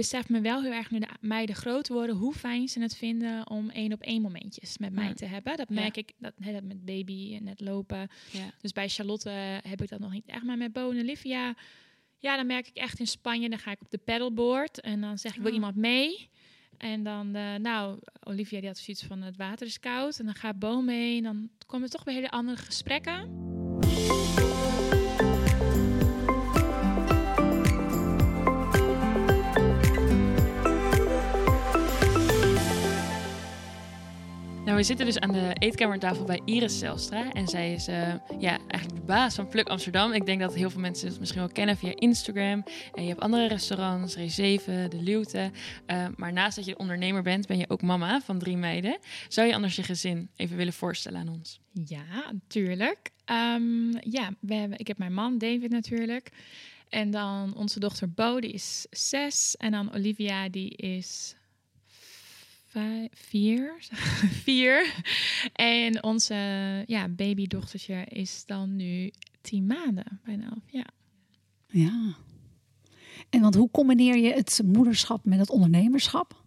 besef me wel heel erg nu de meiden groot worden, hoe fijn ze het vinden om één op één momentjes met mij Ja. te hebben. Dat Ja. merk ik dat, hè, dat met baby en net lopen. Ja. Dus bij Charlotte heb ik dat nog niet echt. Maar met Bo en Olivia, ja, dan merk ik echt in Spanje. Dan ga ik op de paddleboard en dan zeg ik, wil Oh. iemand mee? En dan, eh, nou, Olivia die had zoiets van het water is koud. En dan gaat Bo mee. En dan komen er toch weer hele andere gesprekken. Nou, we zitten dus aan de eetkamertafel bij Iris Zelstra. En zij is eh, ja, eigenlijk de baas van Pluk Amsterdam. Ik denk dat heel veel mensen het misschien wel kennen via Instagram. En je hebt andere restaurants, Rezeven, De Luwte. Eh, maar naast dat je ondernemer bent, ben je ook mama van drie meiden. Zou je anders je gezin even willen voorstellen aan ons? Ja, natuurlijk. Ehm, ja, we hebben, ik heb mijn man David natuurlijk. En dan onze dochter Bo, die is zes. En dan Olivia, die is vijf, vier. vier. En onze ja, babydochtertje is dan nu tien maanden, bijna elf. Ja. Ja. En want hoe combineer je het moederschap met het ondernemerschap?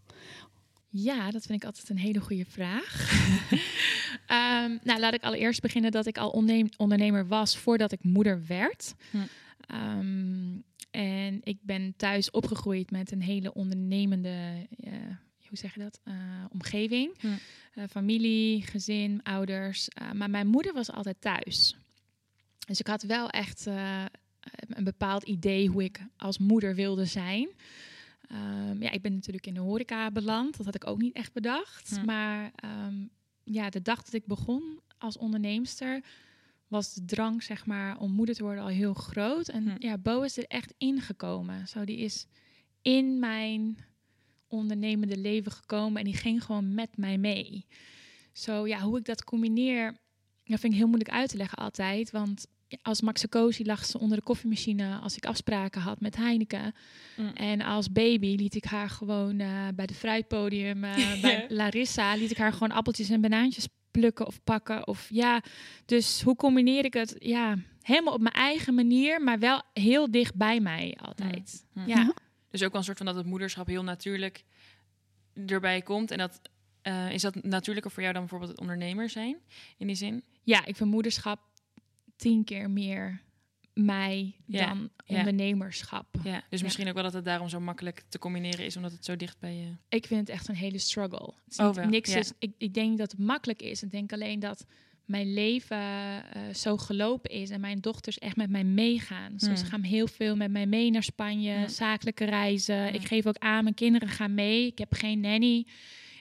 Ja, dat vind ik altijd een hele goede vraag. Ehm, nou, laat ik allereerst beginnen dat ik al ondernemer was voordat ik moeder werd. Hm. Ehm, en ik ben thuis opgegroeid met een hele ondernemende, eh, hoe zeg je dat, Eh, omgeving. Eh, familie, gezin, ouders. Eh, maar mijn moeder was altijd thuis. Dus ik had wel echt een bepaald idee hoe ik als moeder wilde zijn. Ehm, ja, ik ben natuurlijk in de horeca beland. Dat had ik ook niet echt bedacht. Maar ehm, ja, de dag dat ik begon als onderneemster was de drang, zeg maar, om moeder te worden al heel groot. En Hm. ja, Bo is er echt ingekomen. Zo, die is in mijn ondernemende leven gekomen en die ging gewoon met mij mee. Zo, ja, hoe ik dat combineer, dat vind ik heel moeilijk uit te leggen altijd. Want als Max Cosi lag ze onder de koffiemachine als ik afspraken had met Heineken. Mm. En als baby liet ik haar gewoon eh, bij de fruitpodium, eh, bij Larissa, liet ik haar gewoon appeltjes en banaantjes plukken of pakken. Of ja, dus hoe combineer ik het? Ja, helemaal op mijn eigen manier, maar wel heel dicht bij mij altijd. Mm. Ja. Dus ook wel een soort van dat het moederschap heel natuurlijk erbij komt. En dat eh, is dat natuurlijker voor jou dan bijvoorbeeld het ondernemer zijn in die zin? ja, ik vind moederschap tien keer meer mij Ja, dan ja. ondernemerschap. Ja, dus misschien ook wel dat het daarom zo makkelijk te combineren is, omdat het zo dicht bij je. Ik vind het echt een hele struggle. Het is Oh, niet- niks is, ik, ik denk dat het makkelijk is. Ik denk alleen dat mijn leven eh, zo gelopen is en mijn dochters echt met mij meegaan. Ze Hmm. gaan heel veel met mij mee naar Spanje, Ja. zakelijke reizen. Ja. Ik geef ook aan, mijn kinderen gaan mee. Ik heb geen nanny.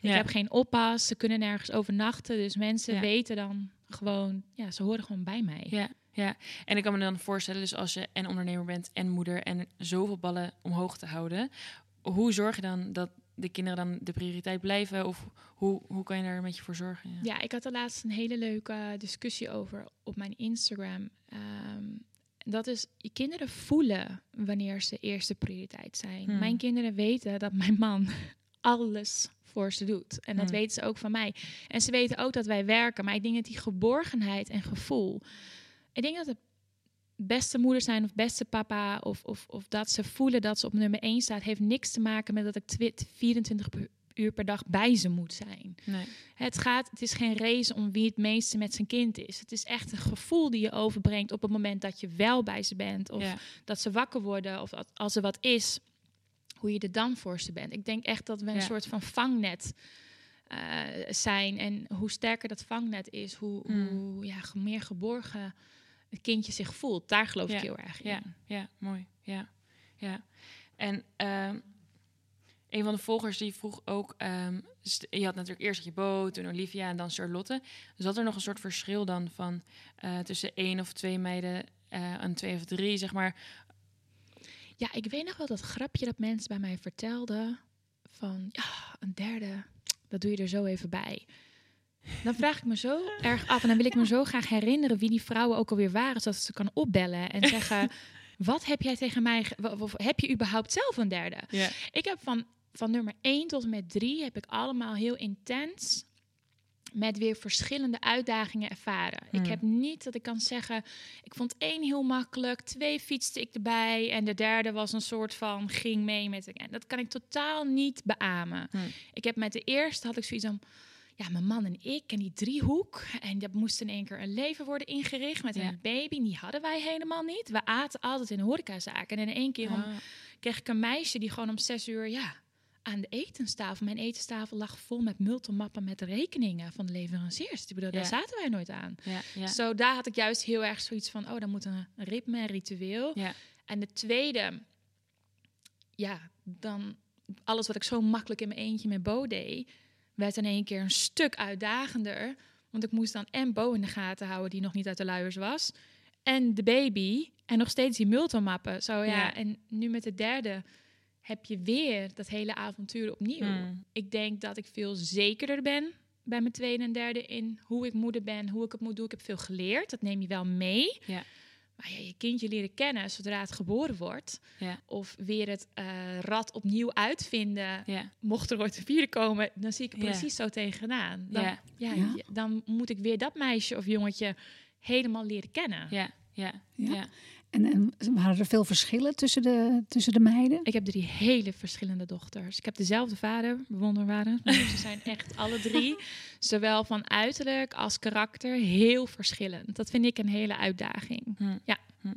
Ik heb geen oppas. Ze kunnen nergens overnachten. Dus mensen Ja. weten dan gewoon, ja, ze horen gewoon bij mij. Ja, ja. En ik kan me dan voorstellen, dus als je en ondernemer bent en moeder en zoveel ballen omhoog te houden, hoe zorg je dan dat de kinderen dan de prioriteit blijven? Of hoe, hoe kan je daar een beetje voor zorgen? Ja. Ja, ik had er laatst een hele leuke discussie over op mijn Instagram. Ehm, dat is, je kinderen voelen wanneer ze eerste prioriteit zijn. Hmm. Mijn kinderen weten dat mijn man alles voor ze doet. En dat Hmm. weten ze ook van mij. En ze weten ook dat wij werken. Maar ik denk dat die geborgenheid en gevoel... Ik denk dat het beste moeder zijn of beste papa... of, of, of dat ze voelen dat ze op nummer 1 staat... heeft niks te maken met dat ik twi- 24 pu- uur per dag bij ze moet zijn. Nee. Het, gaat, het is geen race om wie het meeste met zijn kind is. Het is echt een gevoel die je overbrengt op het moment dat je wel bij ze bent. Of Ja. dat ze wakker worden. Of als er wat is, hoe je er dan voor ze bent. Ik denk echt dat we een Ja. soort van vangnet eh, zijn. En hoe sterker dat vangnet is, hoe, Mm. hoe ja, meer geborgen het kindje zich voelt. Daar geloof Ja. ik heel erg in. Ja, ja, mooi. Ja, ja. En ehm, een van de volgers die vroeg ook, ehm, je had natuurlijk eerst je boot, toen Olivia en dan Charlotte. Zat er nog een soort verschil dan van eh, tussen één of twee meiden eh, en twee of drie, zeg maar? Ja, ik weet nog wel dat grapje dat mensen bij mij vertelden van ja, een derde, dat doe je er zo even bij. Dan vraag ik me zo erg af en dan wil ik me zo graag herinneren wie die vrouwen ook alweer waren, zodat ze kan opbellen en zeggen: wat heb jij tegen mij? wa- Heb je überhaupt zelf een derde? Ik heb van, van nummer 1 tot en met 3 heb ik allemaal heel intens met weer verschillende uitdagingen ervaren. Ik Hmm. heb niet dat ik kan zeggen, ik vond één heel makkelijk, twee fietste ik erbij en de derde was een soort van ging mee met. En dat kan ik totaal niet beamen. Hmm. Ik heb met de eerste had ik zoiets van, ja, mijn man en ik en die driehoek en dat moest in één keer een leven worden ingericht met Ja. een baby. Die hadden wij helemaal niet. We aten altijd in horecazaken en in één keer om Ah, kreeg ik een meisje die gewoon om zes uur ja, aan de etenstafel. Mijn etenstafel lag vol met multimappen met rekeningen van de leveranciers. Ik bedoel, Ja. daar zaten wij nooit aan. ja, ja. Zo daar had ik juist heel erg zoiets van, oh, dan moet een ritme, een ritueel. Ja. En de tweede, ja, dan alles wat ik zo makkelijk in mijn eentje met Bo deed, werd in één keer een stuk uitdagender. Want ik moest dan en Bo in de gaten houden, die nog niet uit de luiers was. En de baby. En nog steeds die multimappen. Zo ja. Ja. En nu met de derde heb je weer dat hele avontuur opnieuw. Hmm. Ik denk dat ik veel zekerder ben bij mijn tweede en derde in hoe ik moeder ben, hoe ik het moet doen. Ik heb veel geleerd. Dat neem je wel mee. Ja. Maar ja, je kindje leren kennen zodra het geboren wordt. Ja. Of weer het eh, rad opnieuw uitvinden. Ja. Mocht er ooit een vierde komen, dan zie ik er Ja. precies zo tegenaan. Dan, Ja. ja. Ja. je- dan moet ik weer dat meisje of jongetje helemaal leren kennen. Ja, ja, Ja. En, en waren er veel verschillen tussen de, tussen de meiden? Ik heb drie hele verschillende dochters. Ik heb dezelfde vader, bewondervader. Maar ze zijn echt alle drie, zowel van uiterlijk als karakter, heel verschillend. Dat vind ik een hele uitdaging. Hm. Ja. Hm.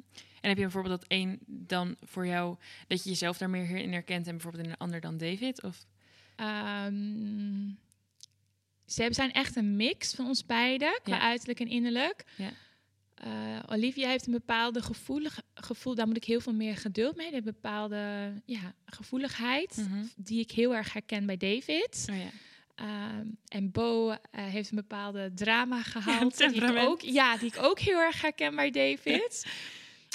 En heb je bijvoorbeeld dat één dan voor jou, dat je jezelf daar meer in herkent en bijvoorbeeld in een ander dan David? Of? Ehm, ze zijn echt een mix van ons beiden, qua Ja. uiterlijk en innerlijk. Ja. Eh, Olivia heeft een bepaalde gevoelig, gevoel, daar moet ik heel veel meer geduld mee. Een bepaalde ja, gevoeligheid, Mhm. die ik heel erg herken bij David. Oh ja. Ehm, en Bo eh, heeft een bepaalde drama gehaald. die, ik ook, ja, die ik ook heel erg herken bij David.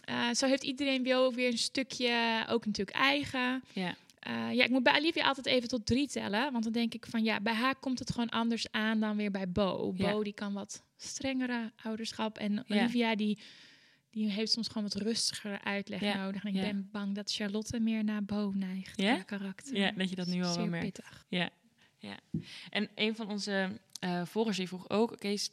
Eh, zo heeft iedereen wel weer een stukje, ook natuurlijk eigen. Ja. Eh, ja, ik moet bij Olivia altijd even tot drie tellen. Want dan denk ik van ja, bij haar komt het gewoon anders aan dan weer bij Bo. Ja. Bo die kan wat strengere ouderschap. En Ja. Olivia die, die heeft soms gewoon wat rustiger uitleg Ja. nodig. En ik ben bang dat Charlotte meer naar Bo neigt. Ja? karakter. Ja, dat je dat nu al wel merkt. pittig. Ja, ja. En een van onze eh volgers die vroeg ook, oké, s-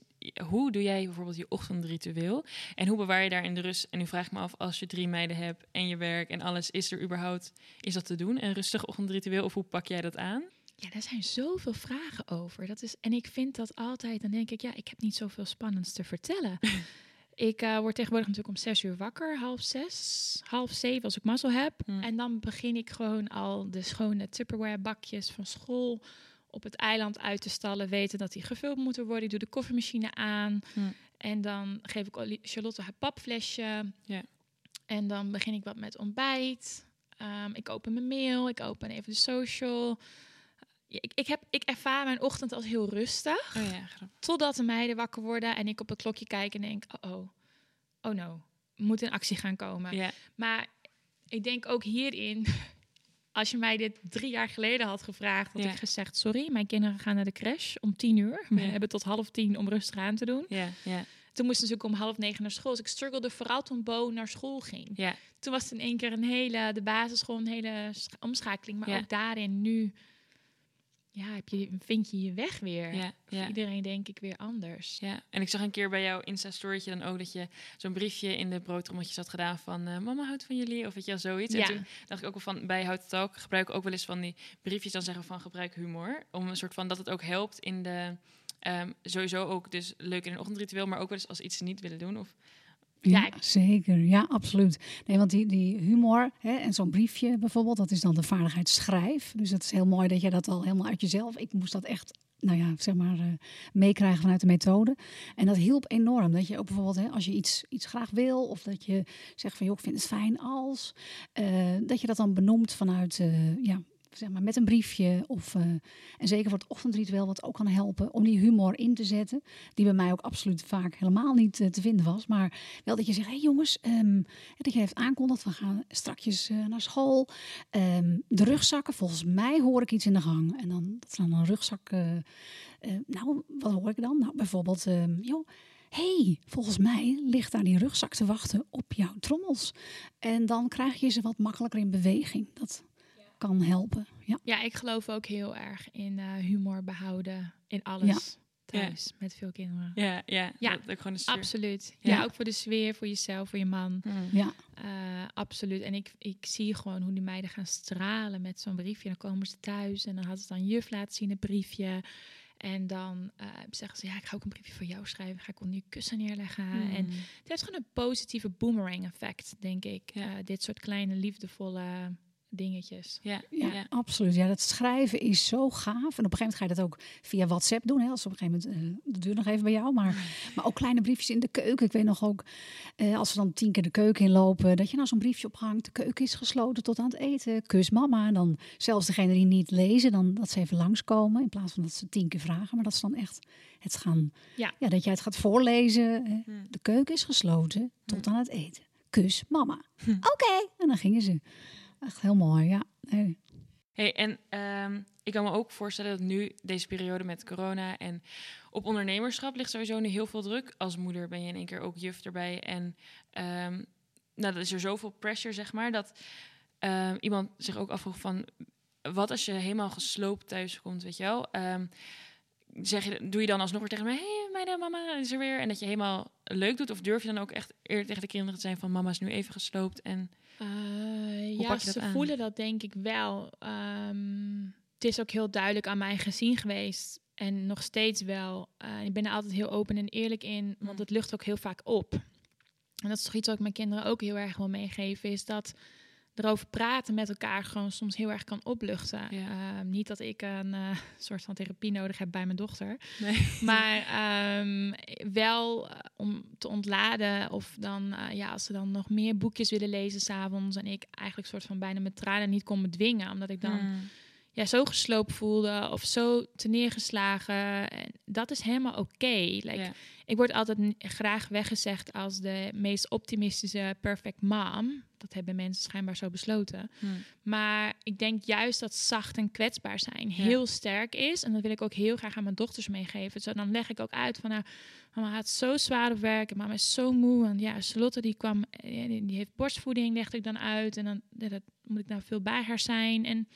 hoe doe jij bijvoorbeeld je ochtendritueel? En hoe bewaar je daar in de rust? En nu vraag ik me af, als je drie meiden hebt en je werk en alles, is er überhaupt, is dat te doen? Een rustig ochtendritueel of hoe pak jij dat aan? Ja, daar zijn zoveel vragen over. Dat is, en ik vind dat altijd, dan denk ik, ja, ik heb niet zoveel spannends te vertellen. ik eh, word tegenwoordig natuurlijk om zes uur wakker, half zes, half zeven als ik mazzel heb. Hmm. En dan begin ik gewoon al de schone Tupperware bakjes van school op het eiland uit te stallen, weten dat die gevuld moeten worden. Ik doe de koffiemachine aan Hmm. en dan geef ik Charlotte haar papflesje. Ja. En dan begin ik wat met ontbijt. Ehm, ik open mijn mail, ik open even de social. Ik, ik, heb, ik ervaar mijn ochtend als heel rustig. Oh ja. Totdat de meiden wakker worden en ik op het klokje kijk en denk: oh, oh, oh no, moet in actie gaan komen. Ja, Maar ik denk ook hierin, als je mij dit drie jaar geleden had gevraagd, had Ja. ik gezegd: sorry, mijn kinderen gaan naar de crash om tien uur. We Ja. hebben tot half tien om rustig aan te doen. ja, ja, Toen moest natuurlijk om half negen naar school. Dus ik struggelde vooral toen Bo naar school ging. ja. Toen was het in één keer een hele, de basisschool, een hele sch- omschakeling. Maar ook daarin nu, ja, heb je, vind je je weg weer. ja, iedereen denk ik weer anders. Ja, en ik zag een keer bij jouw Insta-storytje dan ook dat je zo'n briefje in de broodtrommeltjes had gedaan van eh, mama houdt van jullie of weet je wel zoiets. Ja. En toen dacht ik ook wel van bij Hout Talk gebruik ik ook wel eens van die briefjes dan zeggen van gebruik humor. Om een soort van dat het ook helpt in de ehm, sowieso ook dus leuk in een ochtendritueel, maar ook wel eens als iets ze niet willen doen. Of Ja, zeker. Ja, absoluut. Nee, want die, die humor hè, en zo'n briefje bijvoorbeeld, dat is dan de vaardigheid schrijf. Dus het is heel mooi dat je dat al helemaal uit jezelf. Ik moest dat echt, nou ja, zeg maar, eh, meekrijgen vanuit de methode. En dat hielp enorm. Dat je ook bijvoorbeeld, hè, als je iets, iets graag wil, of dat je zegt van, joh, ik vind het fijn als, eh, dat je dat dan benoemt vanuit, eh, ja. Zeg maar met een briefje. Of, eh, en zeker voor het ochtendritueel, wat ook kan helpen om die humor in te zetten. Die bij mij ook absoluut vaak helemaal niet eh, te vinden was. Maar wel dat je zegt, hé hey jongens, ehm, dat je even aankondigt, we gaan strakjes eh, naar school. Ehm, de rugzakken, volgens mij hoor ik iets in de gang. En dan, dat dan een rugzak. nou, wat hoor ik dan? Nou, bijvoorbeeld, ehm joh, hey, volgens mij ligt daar die rugzak te wachten op jouw trommels. En dan krijg je ze wat makkelijker in beweging. Dat kan helpen, ja. Ja, ik geloof ook heel erg in eh, humor behouden in alles. thuis met veel kinderen. Ja, ja. Ja, dat ook gewoon een sfeer. Absoluut. Ja. Ja. ook voor de sfeer, voor jezelf, voor je man. Hmm. Ja, Eh, absoluut. En ik, ik zie gewoon hoe die meiden gaan stralen met zo'n briefje. Dan komen ze thuis en dan had ze dan juf laten zien het briefje. En dan eh, zeggen ze, ja, ik ga ook een briefje voor jou schrijven. Ga ik onder je kussen neerleggen. Hmm. En het heeft gewoon een positieve boomerang effect, denk ik. Ja. Eh, dit soort kleine, liefdevolle dingetjes. Ja, ja, ja. absoluut. Ja, dat schrijven is zo gaaf. En op een gegeven moment ga je dat ook via WhatsApp doen. Hè? Als op een gegeven moment, eh dat duurt nog even bij jou. Maar, maar ook kleine briefjes in de keuken. Ik weet nog ook, eh, als we dan tien keer de keuken inlopen, dat je nou zo'n briefje ophangt. De keuken is gesloten tot aan het eten. Kus mama. En dan zelfs degene die niet lezen, dan dat ze even langskomen. In plaats van dat ze tien keer vragen. Maar dat ze dan echt het gaan, Ja. dat jij het gaat voorlezen. Hmm. De keuken is gesloten tot aan het eten. Kus mama. Hm. Oké. En dan gingen ze. Echt heel mooi, ja. Nee. Hey, en ehm, ik kan me ook voorstellen dat nu, deze periode met corona en op ondernemerschap ligt sowieso nu heel veel druk. Als moeder ben je in één keer ook juf erbij. En ehm, nou, dat is er zoveel pressure, zeg maar, dat ehm, iemand zich ook afvroeg van... Wat als je helemaal gesloopt thuis komt, weet je wel? Zeg je, doe je dan alsnog weer tegen mij... Hé, hey, mijn mama is er weer. En dat je helemaal leuk doet? Of durf je dan ook echt eerder tegen de kinderen te zijn van... Mama is nu even gesloopt en... Uh, ja, ze aan? voelen dat denk ik wel. Ehm, het is ook heel duidelijk aan mij gezien geweest. En nog steeds wel. Eh, ik ben er altijd heel open en eerlijk in. Want Mm. het lucht ook heel vaak op. En dat is toch iets wat ik mijn kinderen ook heel erg wil meegeven. Is dat erover praten met elkaar gewoon soms heel erg kan opluchten. Ja. Ehm, niet dat ik een eh, soort van therapie nodig heb bij mijn dochter. Nee. Maar ehm, wel eh, om te ontladen. Of dan, eh, ja, als ze dan nog meer boekjes willen lezen s'avonds. En ik eigenlijk soort van bijna mijn tranen niet kon bedwingen. Omdat ik dan Hmm. Ja, zo gesloopt voelde. Of zo te neergeslagen. En dat is helemaal oké. Like. Ik word altijd graag weggezegd als de meest optimistische perfect mom. Dat hebben mensen schijnbaar zo besloten. Hmm. Maar ik denk juist dat zacht en kwetsbaar zijn Ja. heel sterk is. En dat wil ik ook heel graag aan mijn dochters meegeven. Zo, dan leg ik ook uit van, nou, mama had zo zwaar op werk. En mama is zo moe. En ja, Charlotte die kwam, eh, die, die heeft borstvoeding, legde ik dan uit. En dan ja, dat moet ik nou veel bij haar zijn. En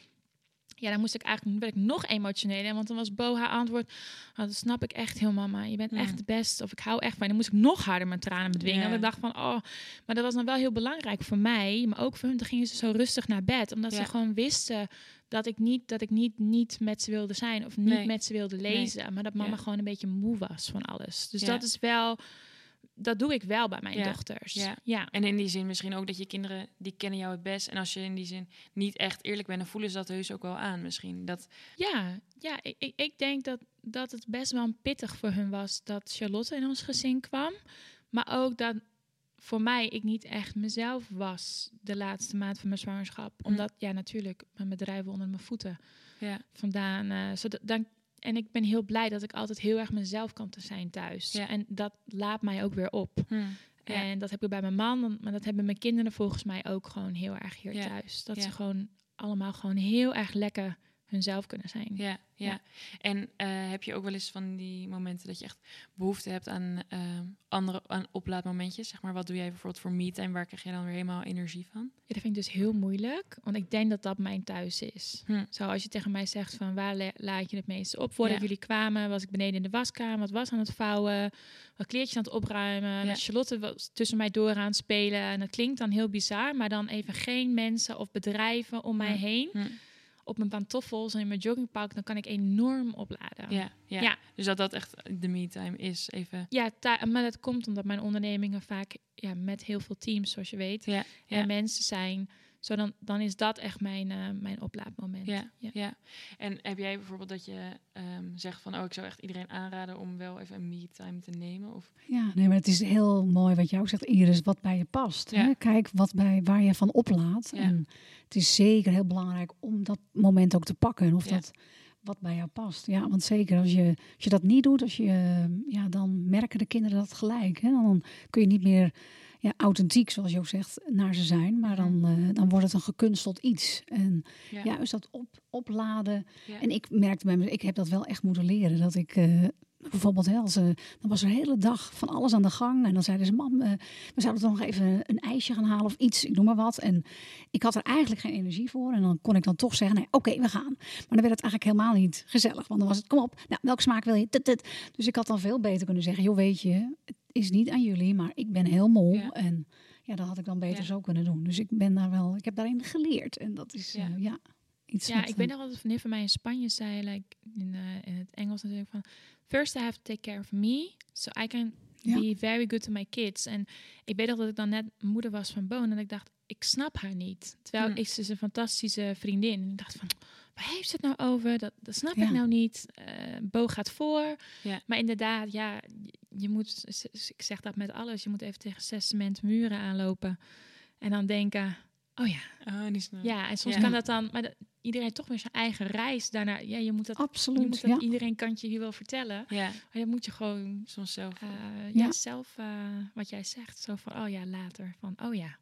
ja, dan moest ik eigenlijk werd ik nog emotioneler. Want dan was Bo haar antwoord. Oh, dat snap ik echt heel, mama. Je bent Ja. echt de beste. Of ik hou echt van je. Dan moest ik nog harder mijn tranen bedwingen. Ja. Want ik dacht van, oh, maar dat was dan wel heel belangrijk voor mij. Maar ook voor hun. Dan gingen ze zo rustig naar bed. Omdat Ja. ze gewoon wisten dat ik niet, dat ik niet, niet met ze wilde zijn. Of niet Nee. met ze wilde lezen. Maar dat mama gewoon een beetje moe was van alles. Dus dat is wel... Dat doe ik wel bij mijn Ja. dochters. Ja. ja. En in die zin misschien ook dat je kinderen, die kennen jou het best. En als je in die zin niet echt eerlijk bent, dan voelen ze dat heus ook wel aan misschien. Dat, Ja, ja ik, ik, ik denk dat, dat het best wel pittig voor hun was dat Charlotte in ons gezin kwam. Maar ook dat voor mij ik niet echt mezelf was de laatste maand van mijn zwangerschap. Omdat, ja, natuurlijk, mijn bedrijf onder mijn voeten ja, vandaan. eh zodat, dan, en ik ben heel blij dat ik altijd heel erg mezelf kan te zijn thuis. Ja. En dat laat mij ook weer op. Ja. En dat heb ik bij mijn man, maar dat hebben mijn kinderen volgens mij ook gewoon heel erg hier thuis. Dat ze gewoon allemaal gewoon heel erg lekker hunzelf kunnen zijn. ja, ja. Ja. En eh, heb je ook wel eens van die momenten dat je echt behoefte hebt aan ehm, andere aan oplaadmomentjes? Zeg maar, wat doe jij bijvoorbeeld voor me-time? Waar krijg je dan weer helemaal energie van? Ja, dat vind ik dus heel moeilijk, want ik denk dat dat mijn thuis is. Hm. Zo als je tegen mij zegt van waar laat je het meeste op? Voordat Ja. jullie kwamen was ik beneden in de waskamer, wat was aan het vouwen, wat kleertjes aan het opruimen. Ja. En Charlotte was tussen mij door aan het spelen en dat klinkt dan heel bizar, maar dan even geen mensen of bedrijven om mij Hm. heen. Hm. Op mijn pantoffels en in mijn joggingpak, dan kan ik enorm opladen. Ja, ja. Ja. Dus dat dat echt de me-time is. Even. Ja, maar dat komt omdat mijn ondernemingen vaak ja, met heel veel teams, zoals je weet, Ja, en mensen zijn. Zo dan, dan is dat echt mijn, eh, mijn oplaadmoment. Ja, Ja. ja. En heb jij bijvoorbeeld dat je ehm, zegt van, oh, ik zou echt iedereen aanraden om wel even een me-time te nemen? Of Ja, nee, maar het is heel mooi wat jij ook zegt, Iris, wat bij je past. Ja. Hè? Kijk wat bij, waar je van oplaadt. Ja. En het is zeker heel belangrijk om dat moment ook te pakken. Of Ja. dat wat bij jou past. Ja, want zeker als je, als je dat niet doet, als je, ja, dan merken de kinderen dat gelijk. Hè? Dan kun je niet meer ja, authentiek, zoals je ook zegt, naar ze zijn. Maar dan, eh, dan wordt het een gekunsteld iets. En ja, juist dat op, opladen. ja. En ik merkte bij me, ik heb dat wel echt moeten leren. Dat ik, eh, bijvoorbeeld, hè, als, eh, dan was er de hele dag van alles aan de gang. En dan zeiden ze, mam, we zouden toch nog even een ijsje gaan halen of iets, ik noem maar wat. En ik had er eigenlijk geen energie voor. En dan kon ik dan toch zeggen, nee, oké, we gaan. Maar dan werd het eigenlijk helemaal niet gezellig. Want dan was het, kom op, nou, welke smaak wil je? Tut, tut. Dus ik had dan veel beter kunnen zeggen, joh, weet je, is niet aan jullie, maar ik ben heel mol. Ja. En ja, dat had ik dan beter Ja. zo kunnen doen. Dus ik ben daar wel, ik heb daarin geleerd. En dat is, Ja. ja iets Ja, ik eh, weet nog dat een vriendin van mij in Spanje zei, like, in, eh, in het Engels natuurlijk, van... First I have to take care of me, so I can Ja. be very good to my kids. En ik weet nog dat ik dan net moeder was van Boon en ik dacht, ik snap haar niet. Terwijl Hmm. ik ze is een fantastische vriendin. En ik dacht van, waar heeft ze het nou over? Dat, dat snap Ja. ik nou niet. Eh Bo gaat voor. Ja. Maar inderdaad, ja, je- je moet, ik zeg dat met alles, je moet even tegen zes cement muren aanlopen. En dan denken, oh ja, Oh, die snap. ja, en soms Ja. kan dat dan, maar dat- iedereen heeft toch weer zijn eigen reis daarna. Ja, je moet dat, je Absoluut, moet dat ja. iedereen kan het je hier wel vertellen. Ja, Maar dan moet je gewoon soms zelf. eh, Ja. ja. zelf, eh, wat jij zegt, zo van, oh ja, later. Van, oh ja.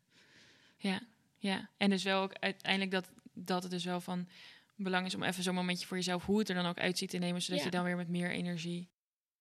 Ja, ja. En dus wel ook uiteindelijk dat, dat het dus wel van belang is om even zo'n momentje voor jezelf, hoe het er dan ook uitziet, te nemen, zodat Ja. je dan weer met meer energie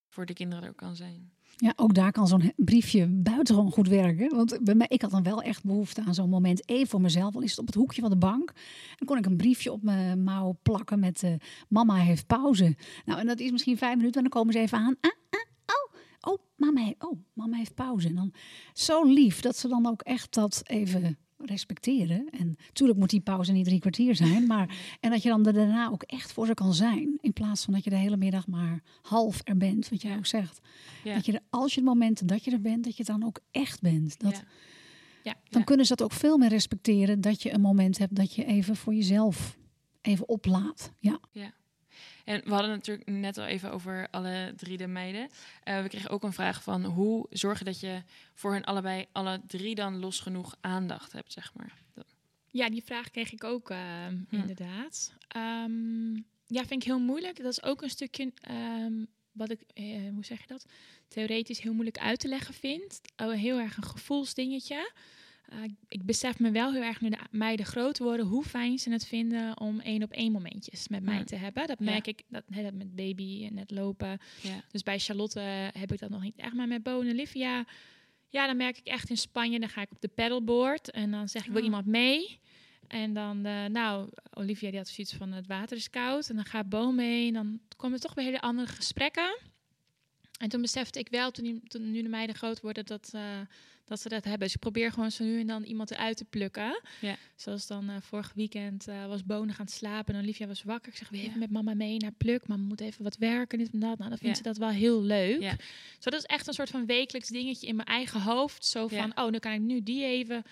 voor de kinderen er ook kan zijn. Ja, ook daar kan zo'n briefje buitengewoon goed werken. Want bij mij, ik had dan wel echt behoefte aan zo'n moment even voor mezelf. Al is het op het hoekje van de bank. Dan kon ik een briefje op mijn mouw plakken met eh, mama heeft pauze. Nou, en dat is misschien vijf minuten en dan komen ze even aan. Ah, ah, oh, oh, mama, heeft, oh, mama heeft pauze. En dan zo lief dat ze dan ook echt dat even respecteren. En natuurlijk moet die pauze niet drie kwartier zijn. Maar, en dat je dan daarna ook echt voor ze kan zijn. In plaats van dat je de hele middag maar half er bent, wat jij ook zegt. Ja. Dat je er, als je het moment dat je er bent, dat je dan ook echt bent. Dat, Ja. Ja, Dan Ja. kunnen ze dat ook veel meer respecteren. Dat je een moment hebt dat je even voor jezelf even oplaat. Ja, En we hadden natuurlijk net al even over alle drie de meiden. Eh, we kregen ook een vraag van hoe zorgen dat je voor hen allebei, alle drie dan los genoeg aandacht hebt, zeg maar. Ja, die vraag kreeg ik ook ehm, Hm. inderdaad. Ehm, ja, vind ik heel moeilijk. Dat is ook een stukje ehm, wat ik, eh, hoe zeg je dat? Theoretisch heel moeilijk uit te leggen vind. Oh, heel erg een gevoelsdingetje. Eh, ik- besef me wel heel erg nu de meiden groot worden, hoe fijn ze het vinden om één op één momentjes met mij te hebben. Dat Ja. merk ik dat, met baby en net lopen. Ja. Dus bij Charlotte heb ik dat nog niet echt. Maar met Bo en Olivia, ja, dan merk ik echt in Spanje. Dan ga ik op de paddleboard en dan zeg ik, wil Ah. iemand mee? En dan, eh, nou, Olivia die had zoiets van het water is koud. En dan gaat Bo mee en dan komen er toch weer hele andere gesprekken. En toen besefte ik wel, toen, die, toen nu de meiden groot worden, dat, eh, dat ze dat hebben. Dus ik probeer gewoon zo nu en dan iemand eruit te plukken. Ja. Zoals dan eh, vorig weekend eh, was Bo nog aan het slapen en Olivia was wakker. Ik zeg, Ja. even met mama mee naar pluk? Mama moet even wat werken, dit en dat. Nou, dan vindt Ja. ze dat wel heel leuk. Ja. Zo, dat is echt een soort van wekelijks dingetje in mijn eigen hoofd. Zo van, oh, dan kan ik nu die even...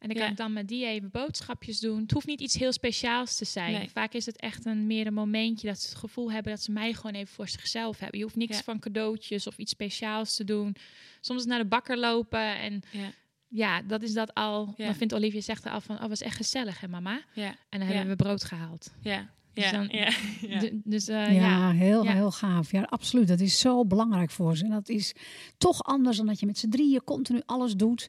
En dan kan Ja. ik dan met die even boodschapjes doen. Het hoeft niet iets heel speciaals te zijn. Nee. Vaak is het echt een meer een momentje dat ze het gevoel hebben dat ze mij gewoon even voor zichzelf hebben. Je hoeft niks Ja. van cadeautjes of iets speciaals te doen. Soms naar de bakker lopen en Ja. ja, dat is dat al. Ja. Dan vindt Olivia zegt er al van, oh, was echt gezellig hè mama? Ja. En dan Ja. hebben we brood gehaald. Ja. Dus Ja. dan- ja. dus eh, ja, ja. heel, Ja. heel gaaf. Ja, absoluut. Dat is zo belangrijk voor ze. En dat is toch anders dan dat je met z'n drieën continu alles doet.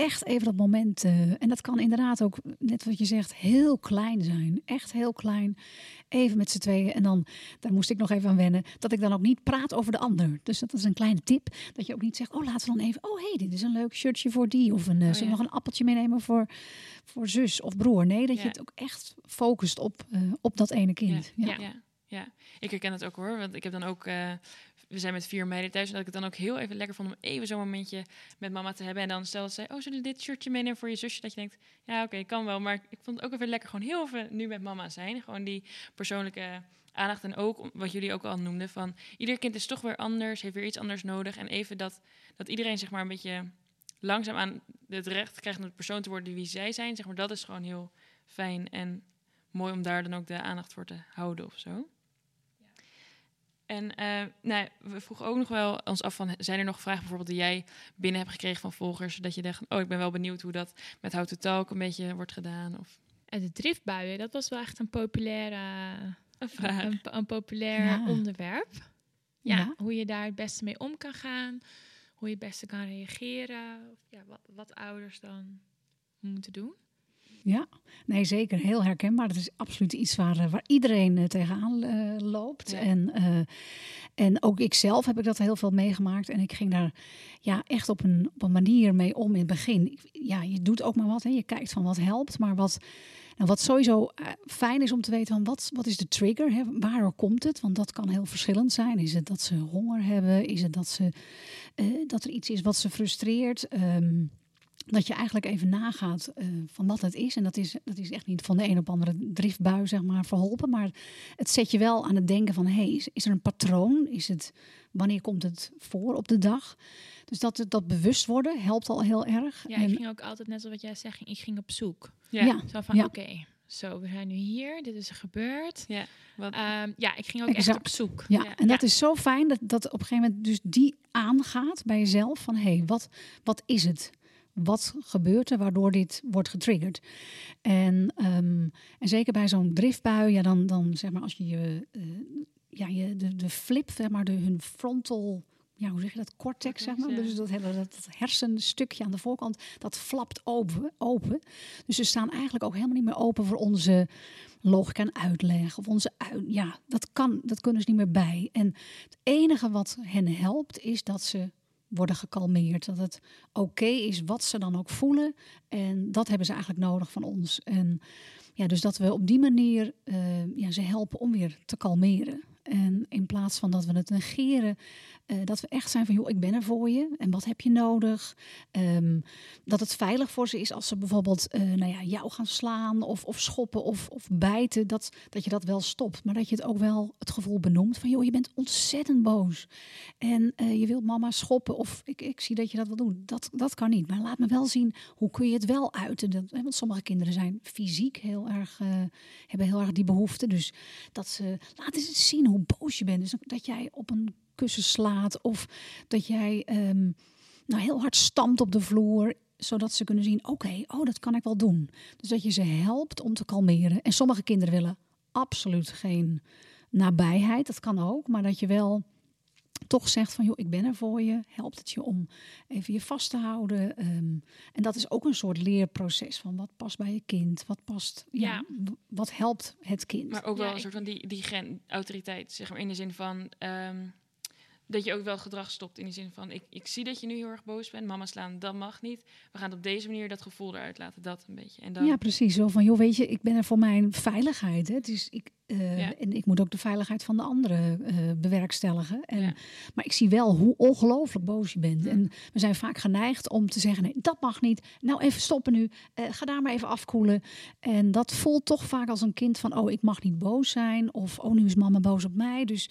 Echt even dat moment. eh, en dat kan inderdaad ook, net wat je zegt, heel klein zijn. Echt heel klein. Even met z'n tweeën. En dan, daar moest ik nog even aan wennen, dat ik dan ook niet praat over de ander. Dus dat is een kleine tip. Dat je ook niet zegt, oh laten we dan even, oh hé, hey, dit is een leuk shirtje voor die. Of een, Oh, zullen we ja. nog een appeltje meenemen voor, voor zus of broer. Nee, dat Ja. je het ook echt focust op, eh, op dat ene kind. Ja. Ja. Ja. ja, ik herken het ook hoor. Want ik heb dan ook. We zijn met vier meiden thuis. En dat ik het dan ook heel even lekker vond om even zo'n momentje met mama te hebben. En dan stel dat zij, oh, zullen we dit shirtje meenemen voor je zusje? Dat je denkt, ja, oké, kan wel. Maar ik vond het ook even lekker gewoon heel even nu met mama zijn. Gewoon die persoonlijke aandacht. En ook wat jullie ook al noemden: van ieder kind is toch weer anders, heeft weer iets anders nodig. En even dat, dat iedereen zeg maar een beetje langzaam aan het recht krijgt om de persoon te worden wie zij zijn. Zeg maar, dat is gewoon heel fijn en mooi om daar dan ook de aandacht voor te houden of zo. En eh, nou, we vroegen ook nog wel ons af van, zijn er nog vragen bijvoorbeeld die jij binnen hebt gekregen van volgers, dat je dacht, oh, ik ben wel benieuwd hoe dat met How to Talk een beetje wordt gedaan? Of En de driftbuien, dat was wel echt een populaire, een vraag. een, een populair Ja. onderwerp. Ja, Ja. hoe je daar het beste mee om kan gaan, hoe je het beste kan reageren. Of ja, wat, wat ouders dan moeten doen. Ja, nee, zeker. Heel herkenbaar. Dat is absoluut iets waar, eh, waar iedereen uh, tegenaan uh, loopt. Ja. En, en ook ik zelf heb ik dat heel veel meegemaakt. En ik ging daar ja, echt op een, op een manier mee om in het begin. Ja, je doet ook maar wat. Hè. Je kijkt van wat helpt. Maar wat, nou, wat sowieso fijn is om te weten van wat, wat is de trigger? Hè? Waar komt het? Want dat kan heel verschillend zijn. Is het dat ze honger hebben? Is het dat, ze, dat er iets is wat ze frustreert? Um, dat je eigenlijk even nagaat uh, van wat het is. En dat is, dat is echt niet van de een op de andere driftbui zeg maar, verholpen. Maar het zet je wel aan het denken van... Hey, is, is er een patroon? Is het, wanneer komt het voor op de dag? Dus dat, dat bewust worden helpt al heel erg. Ja, en, ik ging ook altijd, net zoals wat jij zegt, ik ging op zoek. Ja. Ja. Zo van, Ja. oké, zo, we zijn nu hier. Dit is er gebeurd. Ja, wat, Ehm, ja, ik ging ook Exact. echt op zoek. Ja, en dat is zo fijn dat, dat op een gegeven moment dus die aangaat bij jezelf. Van hé, hey, wat, wat is het? Wat gebeurt er waardoor dit wordt getriggerd? En, ehm, en zeker bij zo'n driftbui, ja, dan, dan zeg maar als je je, eh, ja, je de, de flip, zeg maar, de, hun frontal, ja, hoe zeg je dat, cortex, zeg maar. Ja. Dus dat hele dat, dat hersenstukje aan de voorkant, dat flapt open, open. Dus ze staan eigenlijk ook helemaal niet meer open voor onze logica en uitleg. Of onze uit, ja, dat kan, dat kunnen ze niet meer bij. En het enige wat hen helpt, is dat ze worden gekalmeerd. Dat het oké is wat ze dan ook voelen. En dat hebben ze eigenlijk nodig van ons. En ja, dus dat we op die manier uh, ja, ze helpen om weer te kalmeren. En in plaats van dat we het negeren, uh, dat we echt zijn van joh, ik ben er voor je. En wat heb je nodig? Um, dat het veilig voor ze is als ze bijvoorbeeld uh, nou ja, jou gaan slaan of, of schoppen of, of bijten. Dat, dat je dat wel stopt. Maar dat je het ook wel het gevoel benoemt van joh, je bent ontzettend boos. En uh, je wilt mama schoppen of ik, ik zie dat je dat wil doen. Dat, dat kan niet. Maar laat me wel zien hoe kun je het wel uiten. Want sommige kinderen zijn fysiek heel erg, hebben heel erg die behoefte. Dus dat ze laten ze zien hoe boos je bent. Dus dat jij op een kussen slaat of dat jij um, nou, heel hard stampt op de vloer zodat ze kunnen zien, oké, oh, dat kan ik wel doen. Dus dat je ze helpt om te kalmeren. En sommige kinderen willen absoluut geen nabijheid, dat kan ook, maar dat je wel toch zegt van, joh, ik ben er voor je, helpt het je om even je vast te houden. Um, en dat is ook een soort leerproces van wat past bij je kind, wat past, ja, ja. wat helpt het kind. Maar ook wel Ja, een soort van die, die gen, autoriteit, zeg maar, in de zin van... ehm, dat je ook wel gedrag stopt in de zin van... Ik, ik zie dat je nu heel erg boos bent, mama slaan, dat mag niet. We gaan op deze manier dat gevoel eruit laten, dat een beetje. En dan, Ja, precies. Zo van, joh, weet je, ik ben er voor mijn veiligheid. Hè. Dus ik, uh, Ja. En ik moet ook de veiligheid van de anderen uh, bewerkstelligen. En, Ja. Maar ik zie wel hoe ongelooflijk boos je bent. Ja. En we zijn vaak geneigd om te zeggen, nee, dat mag niet. Nou, even stoppen nu. Uh, ga daar maar even afkoelen. En dat voelt toch vaak als een kind van, oh, ik mag niet boos zijn. Of, oh, nu is mama boos op mij. Dus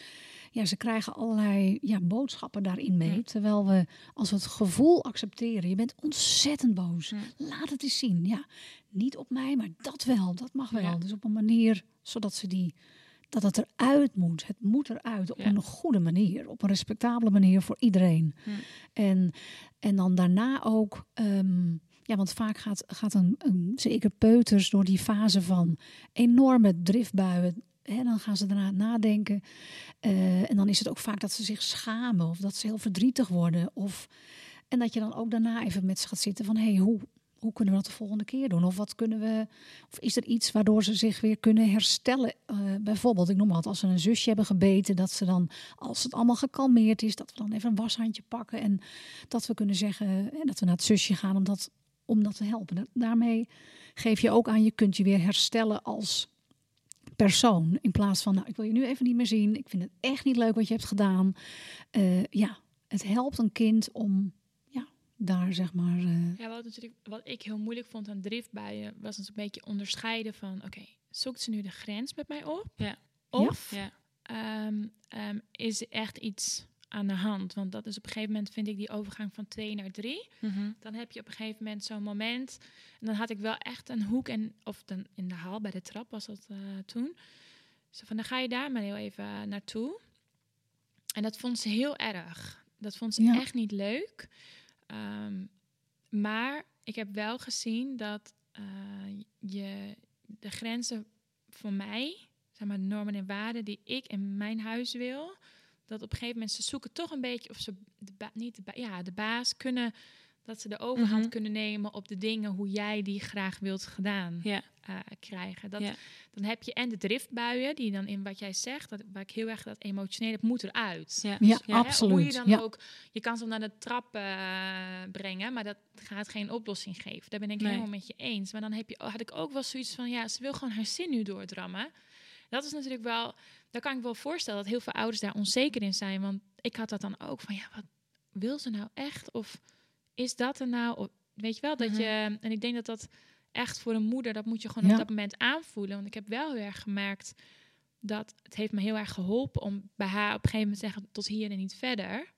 ja, ze krijgen allerlei ja, boodschappen daarin mee. Ja. Terwijl we, als we het gevoel accepteren, je bent ontzettend boos. Ja. Laat het eens zien. Ja, niet op mij, maar dat wel. Dat mag wel. Dus op een manier zodat ze die dat het eruit moet. Het moet eruit op Ja. een goede manier, op een respectabele manier voor iedereen. Ja. En, en dan daarna ook. ehm, ja, want vaak gaat, gaat een, een, zeker peuters door die fase van enorme driftbuien. Hè, dan gaan ze daarna nadenken. Eh, en dan is het ook vaak dat ze zich schamen of dat ze heel verdrietig worden. Of, en dat je dan ook daarna even met ze gaat zitten van... Hey, hoe, hoe kunnen we dat de volgende keer doen? Of wat kunnen we... Of is er iets waardoor ze zich weer kunnen herstellen? Eh, bijvoorbeeld, ik noem wat, als ze een zusje hebben gebeten... dat ze dan, als het allemaal gekalmeerd is... dat we dan even een washandje pakken... en dat we kunnen zeggen eh, dat we naar het zusje gaan om dat, om dat te helpen. Da- Daarmee geef je ook aan, je kunt je weer herstellen als persoon. In plaats van, nou, ik wil je nu even niet meer zien. Ik vind het echt niet leuk wat je hebt gedaan. Eh, ja, het helpt een kind om ja, daar zeg maar... eh, Ja, wat, natuurlijk, wat ik heel moeilijk vond aan driftbuien was het een beetje onderscheiden van, oké, zoekt ze nu de grens met mij op? Ja. Of Ja. ehm, ehm, is er echt iets aan de hand? Want dat is op een gegeven moment, vind ik, die overgang van twee naar drie. Mhm. Dan heb je op een gegeven moment zo'n moment. En dan had ik wel echt een hoek en of dan in de hal bij de trap was dat eh, toen. Zo van dan ga je daar maar heel even naartoe. En dat vond ze heel erg. Dat vond ze Ja. echt niet leuk. Ehm, maar ik heb wel gezien dat eh, je de grenzen voor mij, zeg maar de normen en waarden die ik in mijn huis wil, dat op een gegeven moment ze zoeken toch een beetje of ze de ba- niet de ba- ja de baas kunnen dat ze de overhand Mhm. kunnen nemen op de dingen hoe jij die graag wilt gedaan Ja. eh, krijgen. Dat, Ja. Dan heb je en de driftbuien, die dan in wat jij zegt, dat, waar ik heel erg dat emotionele, het moet eruit. Ja. Ja, Ja. Hè, Hoe absoluut. je dan ja. ook, je kan ze naar de trap eh, brengen, maar dat gaat geen oplossing geven. Daar ben ik Nee. helemaal met je eens. Maar dan heb je, had ik ook wel zoiets van, ja, ze wil gewoon haar zin nu doordrammen. Dat is natuurlijk wel, daar kan ik wel voorstellen dat heel veel ouders daar onzeker in zijn. Want ik had dat dan ook van, ja, wat wil ze nou echt? Of is dat er nou? Of, weet je wel, dat Mhm. je, en ik denk dat dat echt voor een moeder, dat moet je gewoon Ja. op dat moment aanvoelen. Want ik heb wel heel erg gemerkt dat het heeft me heel erg geholpen om bij haar op een gegeven moment te zeggen tot hier en niet verder.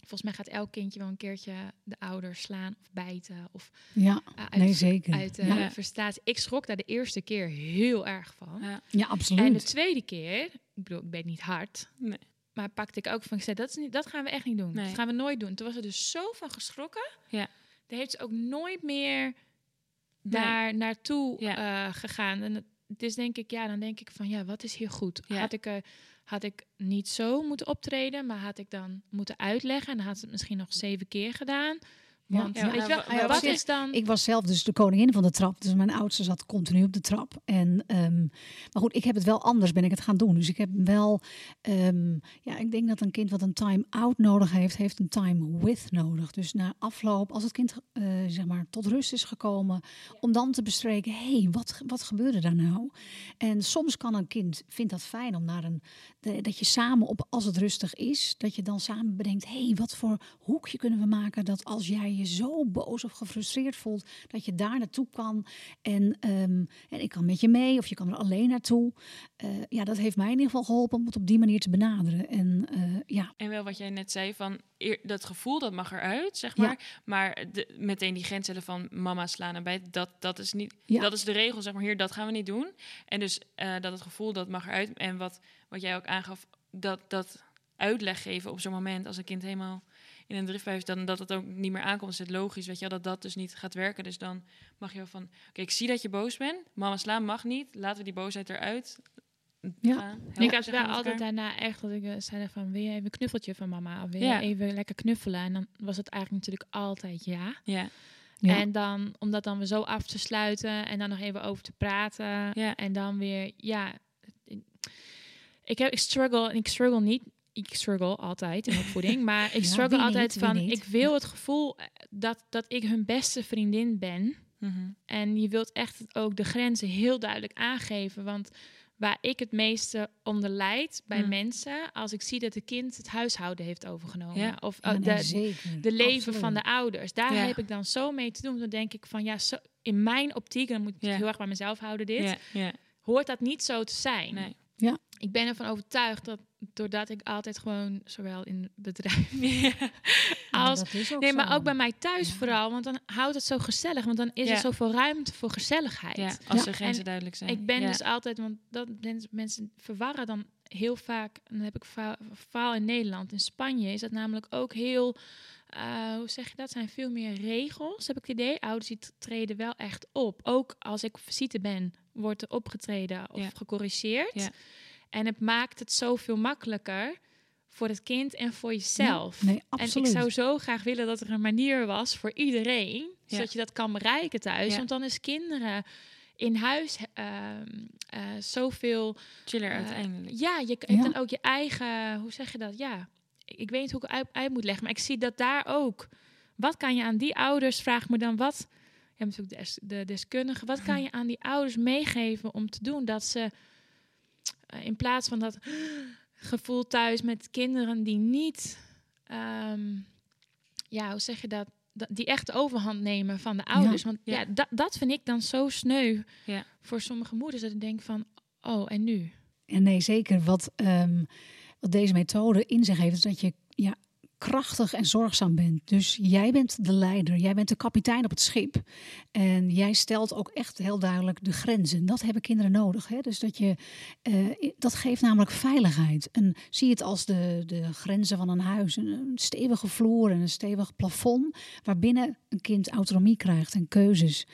Volgens mij gaat elk kindje wel een keertje de ouders slaan of bijten of ja. uh, uit, Nee, zeker. uit uh, ja. frustratie. Ik schrok daar de eerste keer heel erg van. Ja. ja, En absoluut. de tweede keer, ik bedoel, ik ben niet hard, Nee. maar pakte ik ook van, ik zei, dat, is niet, dat gaan we echt niet doen. Nee. Dat gaan we nooit doen. Toen was ze dus zo van geschrokken. Ja. Daar heeft ze ook nooit meer daar naartoe Ja. eh, gegaan. En het, is denk ik, ja, dan denk ik van, ja, wat is hier goed? Ja. Had ik er had ik niet zo moeten optreden, maar had ik dan moeten uitleggen en had het misschien nog zeven keer gedaan. Ja. Want Ja, weet je wel, wa- wa- wat op zich- is dan? Ik was zelf dus de koningin van de trap. Dus mijn oudste zat continu op de trap. En, ehm, maar goed, ik heb het wel anders ben ik het gaan doen. Dus ik heb wel... ehm, ja, ik denk dat een kind wat een time-out nodig heeft... heeft een time-with nodig. Dus na afloop, als het kind eh, zeg maar tot rust is gekomen... om dan te bespreken, hé, hey, wat, wat gebeurde daar nou? En soms kan een kind, vindt dat fijn om naar een... de- dat je samen op, als het rustig is... dat je dan samen bedenkt, hé, hey, wat voor hoekje kunnen we maken... dat als jij je zo boos of gefrustreerd voelt, dat je daar naartoe kan. En, ehm, en ik kan met je mee of je kan er alleen naartoe. Eh, ja, dat heeft mij in ieder geval geholpen om het op die manier te benaderen. En eh, ja, En wel wat jij net zei van dat gevoel dat mag eruit, zeg Ja. maar. Maar de, meteen die grens zetten van mama slaan en bij dat dat is niet Ja. dat is de regel zeg maar hier dat gaan we niet doen. En dus eh, dat het gevoel dat mag eruit en wat wat jij ook aangaf dat dat uitleg geven op zo'n moment als een kind helemaal in een driftbui is, dan dat het ook niet meer aankomt. Is het logisch, weet je wel, dat dat dus niet gaat werken. Dus dan mag je wel van, oké, ik zie dat je boos bent. Mama slaan mag niet. Laten we die boosheid eruit Ja. gaan. ik had wel altijd daarna echt dat ik eh, zei van, wil je even een knuffeltje van mama? Of wil Ja. je even lekker knuffelen? En dan was het eigenlijk natuurlijk altijd ja. Ja, ja. En dan, om dat dan weer zo af te sluiten en dan nog even over te praten. Ja. En dan weer, ja. Ik, heb, ik struggle, en ik struggle niet. Ik struggle altijd in opvoeding. maar ik Ja, struggle altijd niet, van, ik wil het gevoel eh, dat, dat ik hun beste vriendin ben. Mhm. En je wilt echt ook de grenzen heel duidelijk aangeven. Want waar ik het meeste onder lijd bij Mm. mensen, als ik zie dat een kind het huishouden heeft overgenomen. Ja. Of Ja, nee, de, zeker. de leven Absoluut. van de ouders. Daar Ja. heb ik dan zo mee te doen. Dan denk ik van ja, zo, in mijn optiek, en dan moet ik Ja. heel erg bij mezelf houden dit, Ja, ja. hoort dat niet zo te zijn. Nee. Ik ben ervan overtuigd dat doordat ik altijd gewoon, zowel in bedrijf Ja, als Nee, maar zo. ook bij mij thuis Ja. vooral. Want dan houdt het zo gezellig. Want dan is Ja. er zoveel ruimte voor gezelligheid. Ja, als Ja. de grenzen En duidelijk zijn. Ik ben ja. dus altijd, want dat mensen, verwarren dan heel vaak. En dan heb ik va- vooral in Nederland. In Spanje is dat namelijk ook heel. eh, hoe zeg je dat? Zijn veel meer regels, heb ik het idee. Ouders die treden wel echt op. Ook als ik op visite ben, wordt er opgetreden of Ja. gecorrigeerd. En het maakt het zoveel makkelijker voor het kind en voor jezelf. Nee, En absoluut. ik zou zo graag willen dat er een manier was voor iedereen, Ja. zodat je dat kan bereiken thuis. Ja. Want dan is kinderen in huis ehm eh, zoveel. chiller eh, uiteindelijk. ja, je hebt Ja. dan ook je eigen. Hoe zeg je dat? Ja, ik weet niet hoe ik het uit, uit moet leggen, maar ik zie dat daar ook. Wat kan je aan die ouders? Vraag me dan wat. Je hebt natuurlijk de deskundige. Wat kan je aan die ouders meegeven om te doen dat ze in plaats van dat gevoel thuis met kinderen die niet, ehm, ja, hoe zeg je dat? Dat- Die echt overhand nemen van de ouders. Want ja, Ja. dat, dat vind ik dan zo sneu Ja. voor sommige moeders. Dat ik denk van, oh, en nu? En nee, zeker. Wat, ehm, wat deze methode in zich heeft, is dat je ja, krachtig en zorgzaam bent. Dus jij bent de leider, jij bent de kapitein op het schip. En jij stelt ook echt heel duidelijk de grenzen. Dat hebben kinderen nodig. Hè? Dus dat, je, eh, dat geeft namelijk veiligheid. En zie het als de, de grenzen van een huis. Een, stevige vloer en een stevig plafond. Waarbinnen een kind autonomie krijgt en keuzes.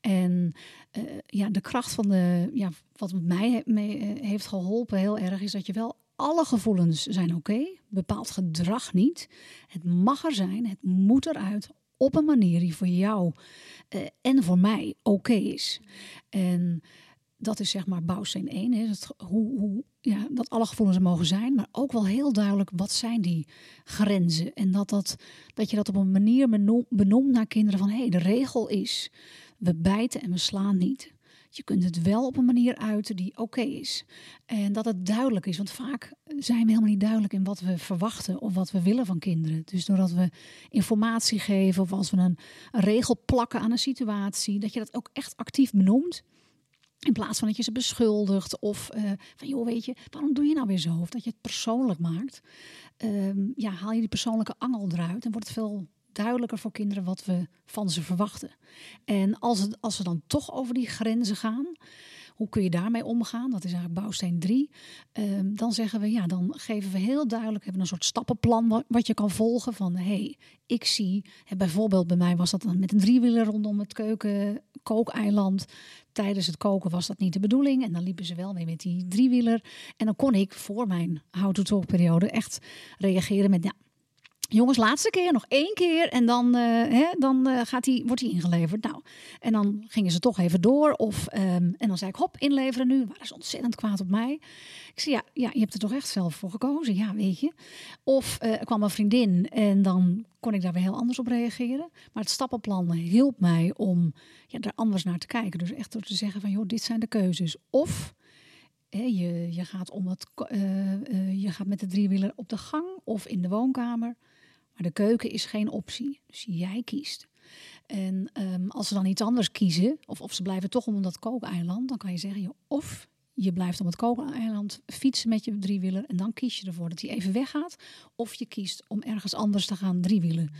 En eh, ja, de kracht van de, ja, wat mij mee, eh, heeft geholpen heel erg, is dat je wel alle gevoelens zijn oké, bepaald gedrag niet. Het mag er zijn, het moet eruit, op een manier die voor jou eh, en voor mij oké is. En dat is zeg maar bouwsteen 1. Hè, dat, hoe, hoe, ja, dat alle gevoelens er mogen zijn, maar ook wel heel duidelijk wat zijn die grenzen. En dat, dat, dat je dat op een manier benoemt, naar kinderen van hé, hey, de regel is, we bijten en we slaan niet. Je kunt het wel op een manier uiten die oké is. En dat het duidelijk is. Want vaak zijn we helemaal niet duidelijk in wat we verwachten of wat we willen van kinderen. Dus doordat we informatie geven of als we een, regel plakken aan een situatie, dat je dat ook echt actief benoemt. In plaats van dat je ze beschuldigt of uh, van joh, weet je, waarom doe je nou weer zo? Of dat je het persoonlijk maakt. Um, ja, haal je die persoonlijke angel eruit en wordt het veel duidelijker voor kinderen wat we van ze verwachten. En als, het, als we dan toch over die grenzen gaan, hoe kun je daarmee omgaan? Dat is eigenlijk bouwsteen 3. Um, dan zeggen we, ja, dan geven we heel duidelijk, hebben een soort stappenplan wat, je kan volgen. Van hé, hey, ik zie, hè, bijvoorbeeld bij mij was dat met een driewieler rondom het keuken, kookeiland. Tijdens het koken was dat niet de bedoeling. En dan liepen ze wel mee met die driewieler. En dan kon ik voor mijn how-to-talk periode echt reageren met, ja, Jongens, laatste keer, nog één keer en dan, uh, hè, dan uh, gaat die, wordt hij ingeleverd. Nou, en dan gingen ze toch even door. Of, um, en dan zei ik, hop, inleveren nu. Waren ze ontzettend kwaad op mij. Ik zei, ja, ja, je hebt er toch echt zelf voor gekozen, ja, weet je. Of uh, er kwam een vriendin en dan kon ik daar weer heel anders op reageren. Maar het stappenplan hielp mij om ja, er anders naar te kijken. Dus echt door te zeggen van, joh, dit zijn de keuzes. Of... je, je, gaat om het, je gaat met de driewieler op de gang of in de woonkamer. Maar de keuken is geen optie. Dus jij kiest. En um, als ze dan iets anders kiezen, of, of ze blijven toch om dat kookeiland, dan kan je zeggen, of je blijft om het kookeiland fietsen met je driewieler en dan kies je ervoor dat hij even weggaat. Of je kiest om ergens anders te gaan driewielen.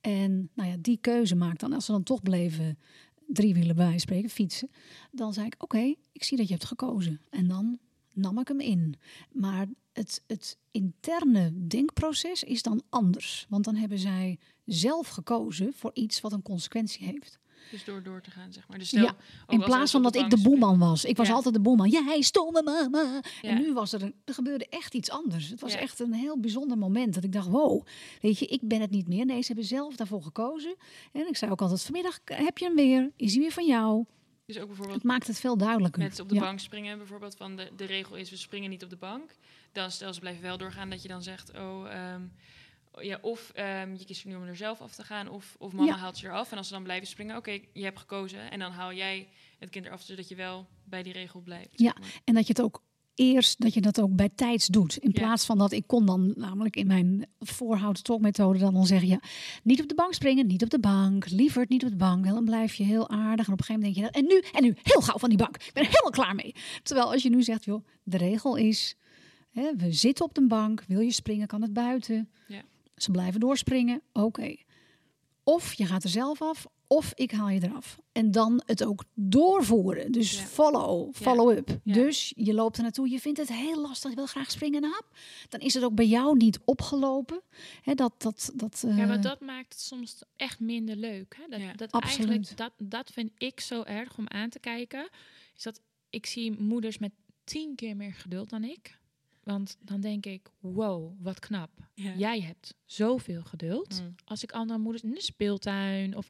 En nou ja, die keuze maakt dan, als ze dan toch bleven driewielen bij spreken, fietsen, dan zei ik, oké, ik zie dat je hebt gekozen. En dan nam ik hem in. Maar het, het interne denkproces is dan anders. Want dan hebben zij zelf gekozen voor iets wat een consequentie heeft. Dus door door te gaan, zeg maar. Dus stel, ja, in plaats van dat ik de boeman was. Ik was altijd de boeman. Jij stomme mama. Ja. En nu was er, een, er gebeurde echt iets anders. Het was echt een heel bijzonder moment. Dat ik dacht, wow, weet je, ik ben het niet meer. Nee, ze hebben zelf daarvoor gekozen. En ik zei ook altijd, vanmiddag heb je hem weer. Is hij weer van jou? Dus ook bijvoorbeeld het maakt het veel duidelijker. Mensen op de bank springen, bijvoorbeeld van de, de regel is we springen niet op de bank. Dan stel ze blijven wel doorgaan dat je dan zegt, oh um, ja, of um, je kiest nu om er zelf af te gaan, of, of mama ja. haalt ze eraf. En als ze dan blijven springen, oké, okay, je hebt gekozen. En dan haal jij het kind eraf, zodat je wel bij die regel blijft. Ja, en dat je het ook eerst dat je dat ook bij tijds doet. In ja. plaats van dat ik kon dan namelijk in mijn voorhouden talkmethode dan, dan zeggen ja, niet op de bank springen, niet op de bank, liever niet op de bank. Dan blijf je heel aardig en op een gegeven moment denk je en nu en nu heel gauw van die bank. Ik ben er helemaal klaar mee. Terwijl als je nu zegt joh, de regel is hè, we zitten op de bank, wil je springen kan het buiten. Ja. Ze blijven doorspringen, oké. Okay. Of je gaat er zelf af, of ik haal je eraf. En dan het ook doorvoeren. Dus ja. follow, follow-up. Ja. Ja. Dus je loopt er naartoe, je vindt het heel lastig, je wil graag springen en hap. Dan is het ook bij jou niet opgelopen. He, dat, dat, dat, uh... Ja, maar dat maakt het soms echt minder leuk. Hè? Dat, dat Absoluut. Eigenlijk, dat, dat vind ik zo erg om aan te kijken. Is dat ik zie moeders met tien keer meer geduld dan ik. Want dan denk ik, wow, wat knap. Ja. Jij hebt zoveel geduld. Mm. Als ik andere moeders in de speeltuin of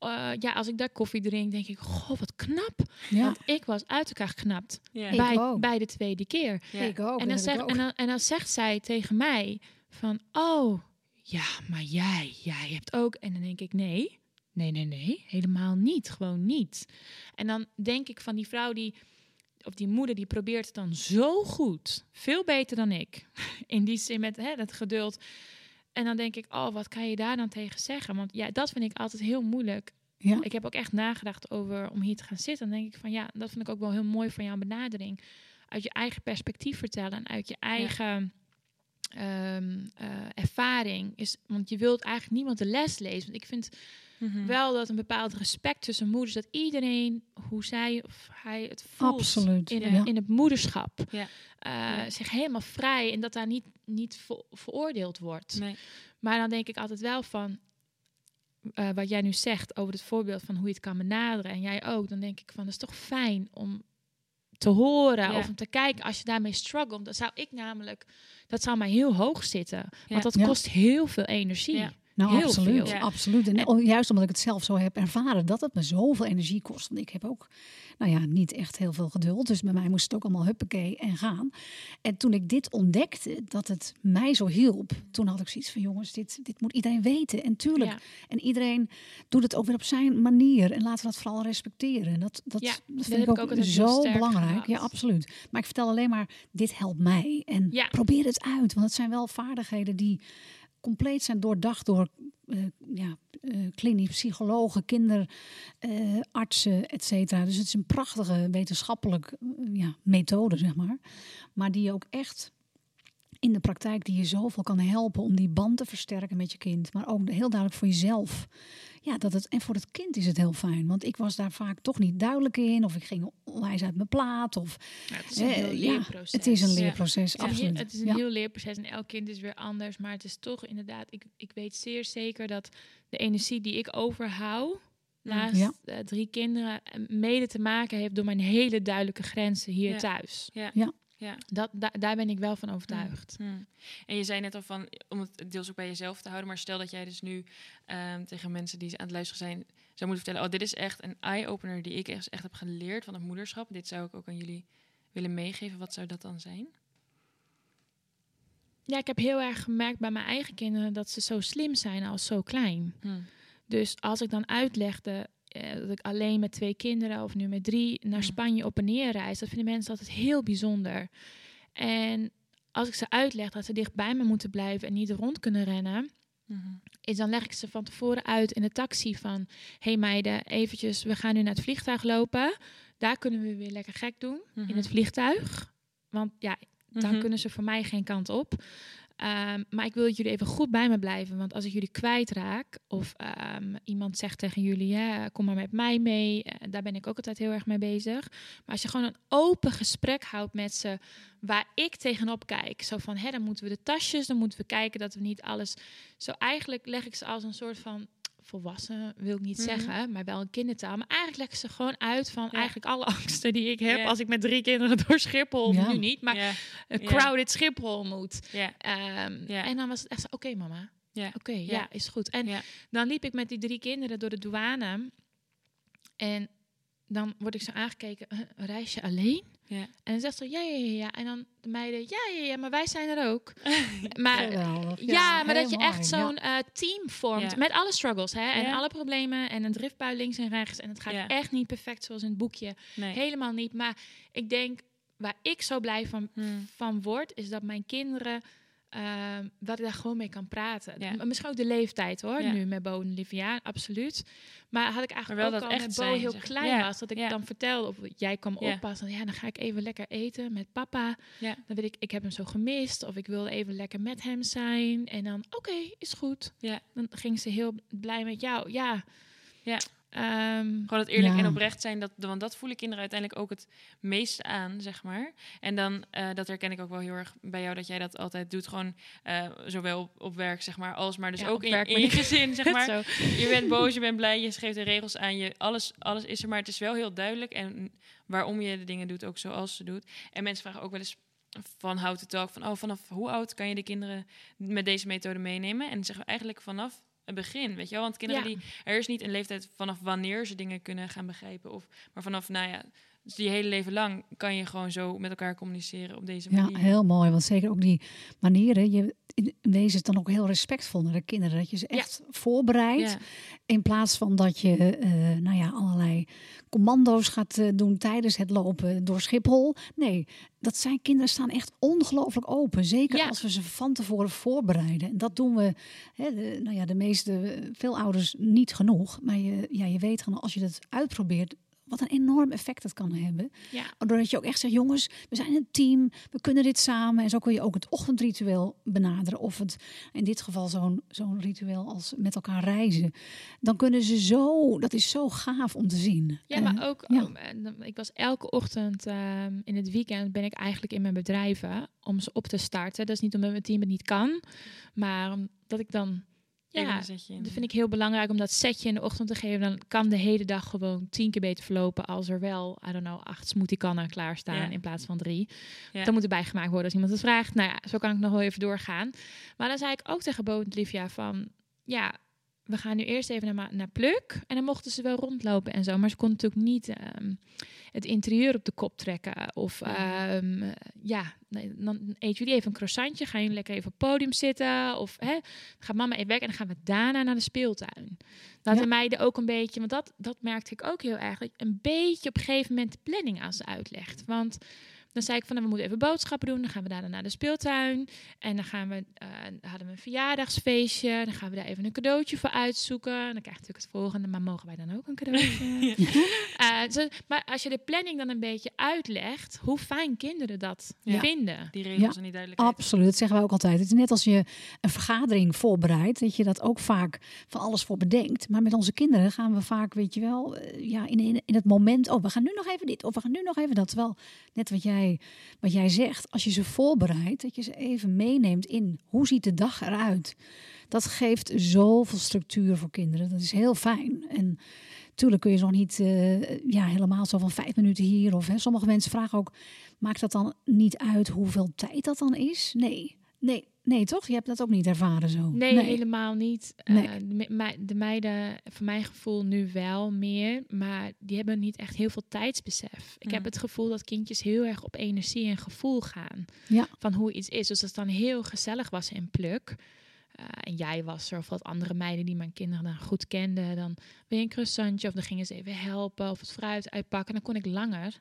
uh, ja, als ik daar koffie drink, denk ik, goh, wat knap. Ja. Want ik was uit elkaar geknapt Ja. Bij, bij de tweede keer. Ja. Ik ook. En, dan dat heb zeg, ik ook. en, dan, en dan zegt zij tegen mij van, oh, ja, maar jij, jij hebt ook. En dan denk ik, nee, nee, nee, nee, helemaal niet, gewoon niet. En dan denk ik van die vrouw die, of die moeder, die probeert het dan zo goed, veel beter dan ik. In die zin met hè, dat geduld. En dan denk ik, oh, wat kan je daar dan tegen zeggen? Want ja, dat vind ik altijd heel moeilijk. Ja. Ik heb ook echt nagedacht over om hier te gaan zitten. Dan denk ik van ja, dat vind ik ook wel heel mooi van jouw benadering. Uit je eigen perspectief vertellen en uit je eigen ehm, eh, ervaring. Is, want je wilt eigenlijk niemand de les lezen. Want ik vind Mhm. wel dat een bepaald respect tussen moeders, dat iedereen, hoe zij of hij het voelt Absoluut. in, ja. het, in het moederschap, Ja. eh, Ja. zich helemaal vrij en dat daar niet, niet ver- veroordeeld wordt. Nee. Maar dan denk ik altijd wel van, eh, wat jij nu zegt over het voorbeeld van hoe je het kan benaderen en jij ook, dan denk ik van, dat is toch fijn om te horen Ja. of om te kijken als je daarmee struggelt. Dan zou ik namelijk, dat zou mij heel hoog zitten, want dat Ja. kost heel veel energie. Ja. Nou, Heel absoluut. veel. Absoluut. En, juist omdat ik het zelf zo heb ervaren, dat het me zoveel energie kost. Want ik heb ook, nou ja, niet echt heel veel geduld. Dus bij mij moest het ook allemaal huppakee en gaan. En toen ik dit ontdekte, dat het mij zo hielp, toen had ik zoiets van, jongens, dit, dit moet iedereen weten. En tuurlijk, Ja. en iedereen doet het ook weer op zijn manier. En laten we dat vooral respecteren. En dat, dat, Ja, dat dat vind ik ook, zo belangrijk. gehad. Ja, absoluut. Maar ik vertel alleen maar, dit helpt mij. En Ja. probeer het uit. Want het zijn wel vaardigheden die compleet zijn doordacht door eh, ja, eh, klinisch psychologen, kinderartsen, et cetera. Dus het is een prachtige wetenschappelijk eh, ja, methode, zeg maar. Maar die ook echt in de praktijk die je zoveel kan helpen om die band te versterken met je kind. Maar ook heel duidelijk voor jezelf. Ja, dat het, en voor het kind is het heel fijn. Want ik was daar vaak toch niet duidelijk in. Of ik ging onwijs uit mijn plaat. Of, Ja, het is een eh, ja, leerproces. het is een leerproces, Het is een absoluut. heel- Het is een Ja. heel leerproces en elk kind is weer anders. Maar het is toch inderdaad, ik, ik weet zeer zeker dat de energie die ik overhoud, naast Ja. eh, drie kinderen, eh, mede te maken heeft door mijn hele duidelijke grenzen hier Ja. thuis. Ja. Ja. Ja. Dat, da- daar ben ik wel van overtuigd. Hmm. En je zei net al van, om het deels ook bij jezelf te houden, maar stel dat jij dus nu ehm, tegen mensen die aan het luisteren zijn, zou moeten vertellen, oh, dit is echt een eye-opener die ik echt, echt heb geleerd van het moederschap. Dit zou ik ook aan jullie willen meegeven. Wat zou dat dan zijn? Ja, ik heb heel erg gemerkt bij mijn eigen kinderen dat ze zo slim zijn als zo klein. Hmm. Dus als ik dan uitlegde eh, dat ik alleen met twee kinderen of nu met drie naar Ja. Spanje op en neer reis, dat vinden mensen altijd heel bijzonder. En als ik ze uitleg dat ze dicht bij me moeten blijven en niet rond kunnen rennen, Mhm. is dan leg ik ze van tevoren uit in de taxi van, hey meiden, eventjes, we gaan nu naar het vliegtuig lopen. Daar kunnen we weer lekker gek doen in Mhm. het vliegtuig. Want ja, dan Mhm. kunnen ze voor mij geen kant op. Ehm, maar ik wil dat jullie even goed bij me blijven. Want als ik jullie kwijtraak... of ehm, iemand zegt tegen jullie... Ja, kom maar met mij mee. eh, daar ben ik ook altijd heel erg mee bezig. Maar als je gewoon een open gesprek houdt met ze... waar ik tegenop kijk. Zo van, hè, dan moeten we de tasjes... dan moeten we kijken dat we niet alles... Zo eigenlijk leg ik ze als een soort van... volwassen wil ik niet Mhm. zeggen, maar wel een kindertaal. Maar eigenlijk leg ik ze gewoon uit van Ja. eigenlijk alle angsten die ik heb Ja. als ik met drie kinderen door Schiphol, Ja. nu niet, maar ja, een Ja. crowded Schiphol moet. ja, Ehm, Ja. En dan was het echt zo, oké mama, ja. oké, ja. Ja. is goed. En Ja. dan liep ik met die drie kinderen door de douane en dan word ik zo aangekeken, "Huh, reis je alleen? Ja. En dan zegt ze, ja, ja, ja, ja. En dan de meiden, ja, ja, ja, maar wij zijn er ook. maar Geweldig. ja, maar dat je mooi. echt Ja. zo'n eh, team vormt. Ja. Met alle struggles hè, en Ja. alle problemen. En een driftbui links en rechts. En het gaat Ja. echt niet perfect zoals in het boekje. Nee. Helemaal niet. Maar ik denk, waar ik zo blij van, Hmm. van word, is dat mijn kinderen... ehm, dat ik daar gewoon mee kan praten. Ja. Misschien ook de leeftijd hoor, Ja. nu met Bo en Olivia, absoluut. Maar had ik eigenlijk wel ook dat al echt met Bo zijn, heel klein Ja. was, dat ik dan vertelde of jij kwam oppassen. Ja, dan ga ik even lekker eten met papa. Dan weet ik, ik heb hem zo gemist of ik wilde even lekker met hem zijn. En dan, oké, is goed. Ja. Dan ging ze heel blij met jou. Ja. Ja. Ehm, Gewoon het eerlijk Ja. en oprecht zijn, dat, want dat voelen kinderen uiteindelijk ook het meeste aan, zeg maar. En dan, eh, dat herken ik ook wel heel erg bij jou, dat jij dat altijd doet. Gewoon eh, zowel op, op werk, zeg maar, als maar dus Ja, ook in, werk, in je gezin, zeg maar. Zo. Je bent boos, je bent blij, je schreef de regels aan je. Alles, alles is er, maar het is wel heel duidelijk. En waarom je de dingen doet, ook zoals ze doet. En mensen vragen ook wel eens van how to talk. Van, oh, vanaf hoe oud kan je de kinderen met deze methode meenemen? En dan zeggen we eigenlijk vanaf het begin, weet je wel? Want kinderen Ja. die... Er is niet een leeftijd vanaf wanneer ze dingen kunnen gaan begrijpen. Of, maar vanaf, nou ja, dus die hele leven lang kan je gewoon zo met elkaar communiceren op deze Ja, manier. heel mooi. Want zeker ook die manieren. Je, in wezen is dan ook heel respectvol naar de kinderen. Dat je ze Ja. echt voorbereidt. Ja. In plaats van dat je eh, nou ja, allerlei commando's gaat eh, doen tijdens het lopen door Schiphol. Nee, dat zijn kinderen staan echt ongelooflijk open. Zeker Ja. als we ze van tevoren voorbereiden. En dat doen we, hè, de, nou ja, de meeste, veel ouders niet genoeg. Maar je, ja, je weet gewoon als je dat uitprobeert, wat een enorm effect het kan hebben. Ja. Doordat je ook echt zegt, jongens, we zijn een team, we kunnen dit samen. En zo kun je ook het ochtendritueel benaderen. Of het, in dit geval zo'n zo'n ritueel als met elkaar reizen. Dan kunnen ze zo, dat is zo gaaf om te zien. Ja, maar ook, ja. oh, ik was elke ochtend ehm, in het weekend ben ik eigenlijk in mijn bedrijven om ze op te starten. Dat is niet omdat mijn team het niet kan, maar omdat ik dan, ja, dat vind ik heel belangrijk om dat setje in de ochtend te geven. Dan kan de hele dag gewoon tien keer beter verlopen als er wel, I don't know, acht smoothie-kannen klaarstaan Ja. in plaats van drie. Ja. Dan moet erbij gemaakt worden als iemand het vraagt. Nou ja, zo kan ik nog wel even doorgaan. Maar dan zei ik ook tegen Bo en Livia van, ja, we gaan nu eerst even naar, naar Pluk. En dan mochten ze wel rondlopen en zo. Maar ze konden natuurlijk niet ehm, het interieur op de kop trekken. Of Ja. ehm, ja, dan eten jullie even een croissantje. Gaan jullie lekker even op het podium zitten. Of hè, dan gaat mama even weg en dan gaan we daarna naar de speeltuin. Dat Ja. de meiden ook een beetje, want dat, dat merkte ik ook heel erg. Een beetje op een gegeven moment de planning aan ze uitlegt. Want dan zei ik van, nou, we moeten even boodschappen doen. Dan gaan we daarna naar de speeltuin. En dan gaan we, eh, hadden we een verjaardagsfeestje. Dan gaan we daar even een cadeautje voor uitzoeken. En dan krijg je natuurlijk het volgende, maar mogen wij dan ook een cadeautje? Eh, zo- maar als je de planning dan een beetje uitlegt, hoe fijn kinderen dat Ja. vinden. Die regels Ja, en die duidelijkheid. Absoluut, dat zeggen wij ook altijd. Het is net als je een vergadering voorbereidt, dat je dat ook vaak van alles voor bedenkt. Maar met onze kinderen gaan we vaak, weet je wel, eh, ja, in, in, in het moment, oh, we gaan nu nog even dit, of we gaan nu nog even dat. Terwijl, net wat jij, wat jij zegt, als je ze voorbereidt, dat je ze even meeneemt in hoe ziet de dag eruit. Dat geeft zoveel structuur voor kinderen. Dat is heel fijn. En Tuurlijk kun je nog niet eh, ja, helemaal zo van vijf minuten hier. Of hè, sommige mensen vragen ook: maakt dat dan niet uit hoeveel tijd dat dan is? Nee, nee, nee, toch? Je hebt dat ook niet ervaren zo. Nee, helemaal niet. Nee. Eh, de, me- mei- de meiden, voor mijn gevoel nu wel meer, maar die hebben niet echt heel veel tijdsbesef. Ik heb het gevoel dat kindjes heel erg op energie en gevoel gaan Ja. van hoe iets is. Dus als het dan heel gezellig was in Pluk, eh, en jij was er, of wat andere meiden die mijn kinderen dan goed kenden, dan ben je een croissantje, of dan gingen ze even helpen, of het fruit uitpakken. Dan kon ik langer.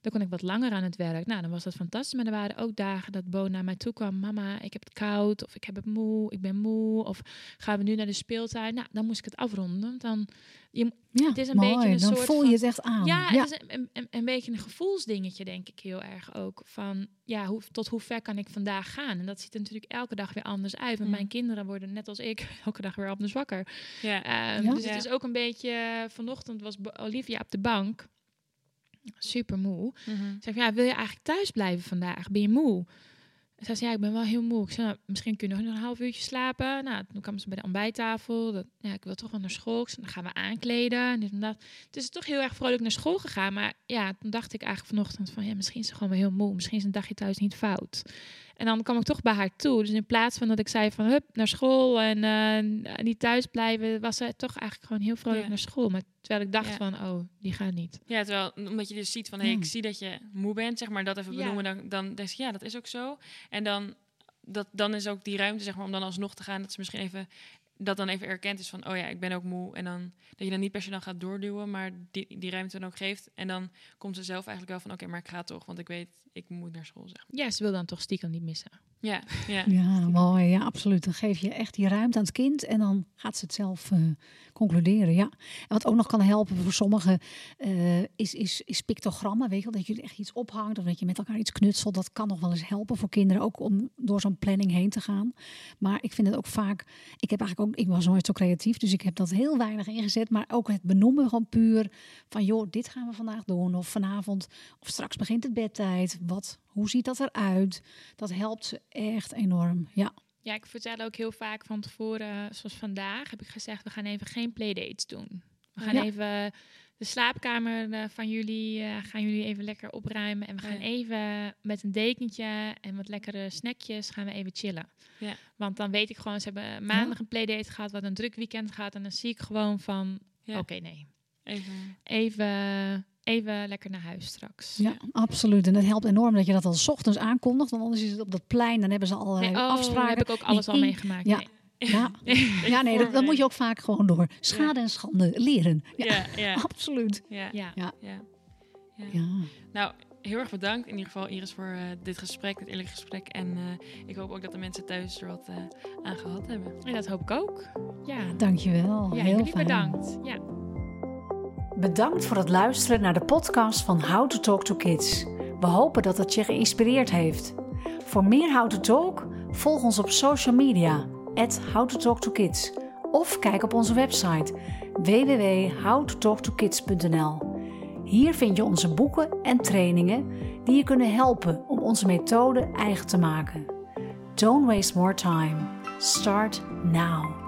Dan kon ik wat langer aan het werk. Nou, dan was dat fantastisch. Maar er waren ook dagen dat Bo naar mij toe kwam. Mama, ik heb het koud. Of ik heb het moe. Ik ben moe. Of gaan we nu naar de speeltuin? Nou, dan moest ik het afronden. Dan, je, Ja, Het is een mooi. beetje een dan soort voel je van- het echt aan. ja, ja. het is een, een, een beetje een gevoelsdingetje, denk ik heel erg ook. Van ja, hoe, tot hoe ver kan ik vandaag gaan? En dat ziet er natuurlijk elke dag weer anders uit. Want Mm. mijn kinderen worden net als ik elke dag weer anders wakker. Ja. Ehm, Ja? Dus het is ook een beetje. Vanochtend was Olivia op de bank. Super moe. Zei van, ja, wil je eigenlijk thuis blijven vandaag? Ben je moe? Zij zei, ja, ik ben wel heel moe. Ik zei, nou, misschien kun je nog een half uurtje slapen. Nou, toen kwam ze bij de ontbijttafel. Dat, ja, ik wil toch wel naar school. Ik zei, dan gaan we aankleden. En dit en dat. Het is toch heel erg vrolijk naar school gegaan. Maar ja, toen dacht ik eigenlijk vanochtend van, ja, misschien is ze gewoon wel heel moe. Misschien is een dagje thuis niet fout. En dan kwam ik toch bij haar toe. Dus in plaats van dat ik zei van, hup, naar school en eh, niet thuis blijven, was zij toch eigenlijk gewoon heel vrolijk Ja. naar school. Maar terwijl ik dacht Ja. van, oh, die gaat niet. Ja, terwijl omdat je dus ziet van, hé, hey, ik zie dat je moe bent, zeg maar, dat even benoemen, dan, dan denk je, ja, dat is ook zo. En dan, dat, dan is ook die ruimte, zeg maar, om dan alsnog te gaan, dat ze misschien even, dat dan even erkend is van, oh ja, ik ben ook moe. En dan, dat je dan niet per se dan gaat doorduwen, maar die, die ruimte dan ook geeft. En dan komt ze zelf eigenlijk wel van, oké, maar ik ga toch, want ik weet, ik moet naar school, zeg maar. Ja, ze wil dan toch stiekem niet missen. Ja, ja. Ja, mooi. Ja, absoluut. Dan geef je echt die ruimte aan het kind en dan gaat ze het zelf eh, concluderen. Ja. En wat ook nog kan helpen voor sommigen eh, is, is, is pictogrammen. Weet je wel, dat je echt iets ophangt of dat je met elkaar iets knutselt. Dat kan nog wel eens helpen voor kinderen, ook om door zo'n planning heen te gaan. Maar ik vind het ook vaak, ik heb eigenlijk ook, ik was nooit zo creatief, dus ik heb dat heel weinig ingezet. Maar ook het benoemen gewoon puur van, joh, dit gaan we vandaag doen. Of vanavond, of straks begint het bedtijd. Wat, hoe ziet dat eruit? Dat helpt ze echt enorm. Ja, Ja, ik vertel ook heel vaak van tevoren, zoals vandaag, heb ik gezegd, we gaan even geen playdates doen. We gaan Ja. even de slaapkamer eh, van jullie, eh, gaan jullie even lekker opruimen. En we gaan Ja. even met een dekentje en wat lekkere snackjes gaan we even chillen. Ja. Want dan weet ik gewoon, ze hebben maandag een playdate gehad, wat een druk weekend gehad. En dan zie ik gewoon van, oké, nee, Even, even, even lekker naar huis straks. ja, absoluut. En het helpt enorm dat je dat al 's ochtends aankondigt. Want anders is het op dat plein, dan hebben ze al Nee, oh, afspraken. heb ik ook alles al meegemaakt. ja. Nee. Ja, ja nee, dat, dat moet je ook vaak gewoon door schade en schande leren. Ja, ja, ja, absoluut. ja, Ja. ja. Ja. ja. Ja. Nou, heel erg bedankt in ieder geval Iris voor eh, dit gesprek, dit eerlijke gesprek. En eh, ik hoop ook dat de mensen thuis er wat eh, aan gehad hebben. En dat hoop ik ook. Ja, Dankjewel. ja Heel fijn. bedankt. Ja. Bedankt voor het luisteren naar de podcast van How to Talk to Kids. We hopen dat het je geïnspireerd heeft. Voor meer How to Talk, volg ons op social media, at How to Talk to Kids. Of kijk op onze website www.howtotalktokids.nl. Hier vind je onze boeken en trainingen die je kunnen helpen om onze methode eigen te maken. Don't waste more time. Start now.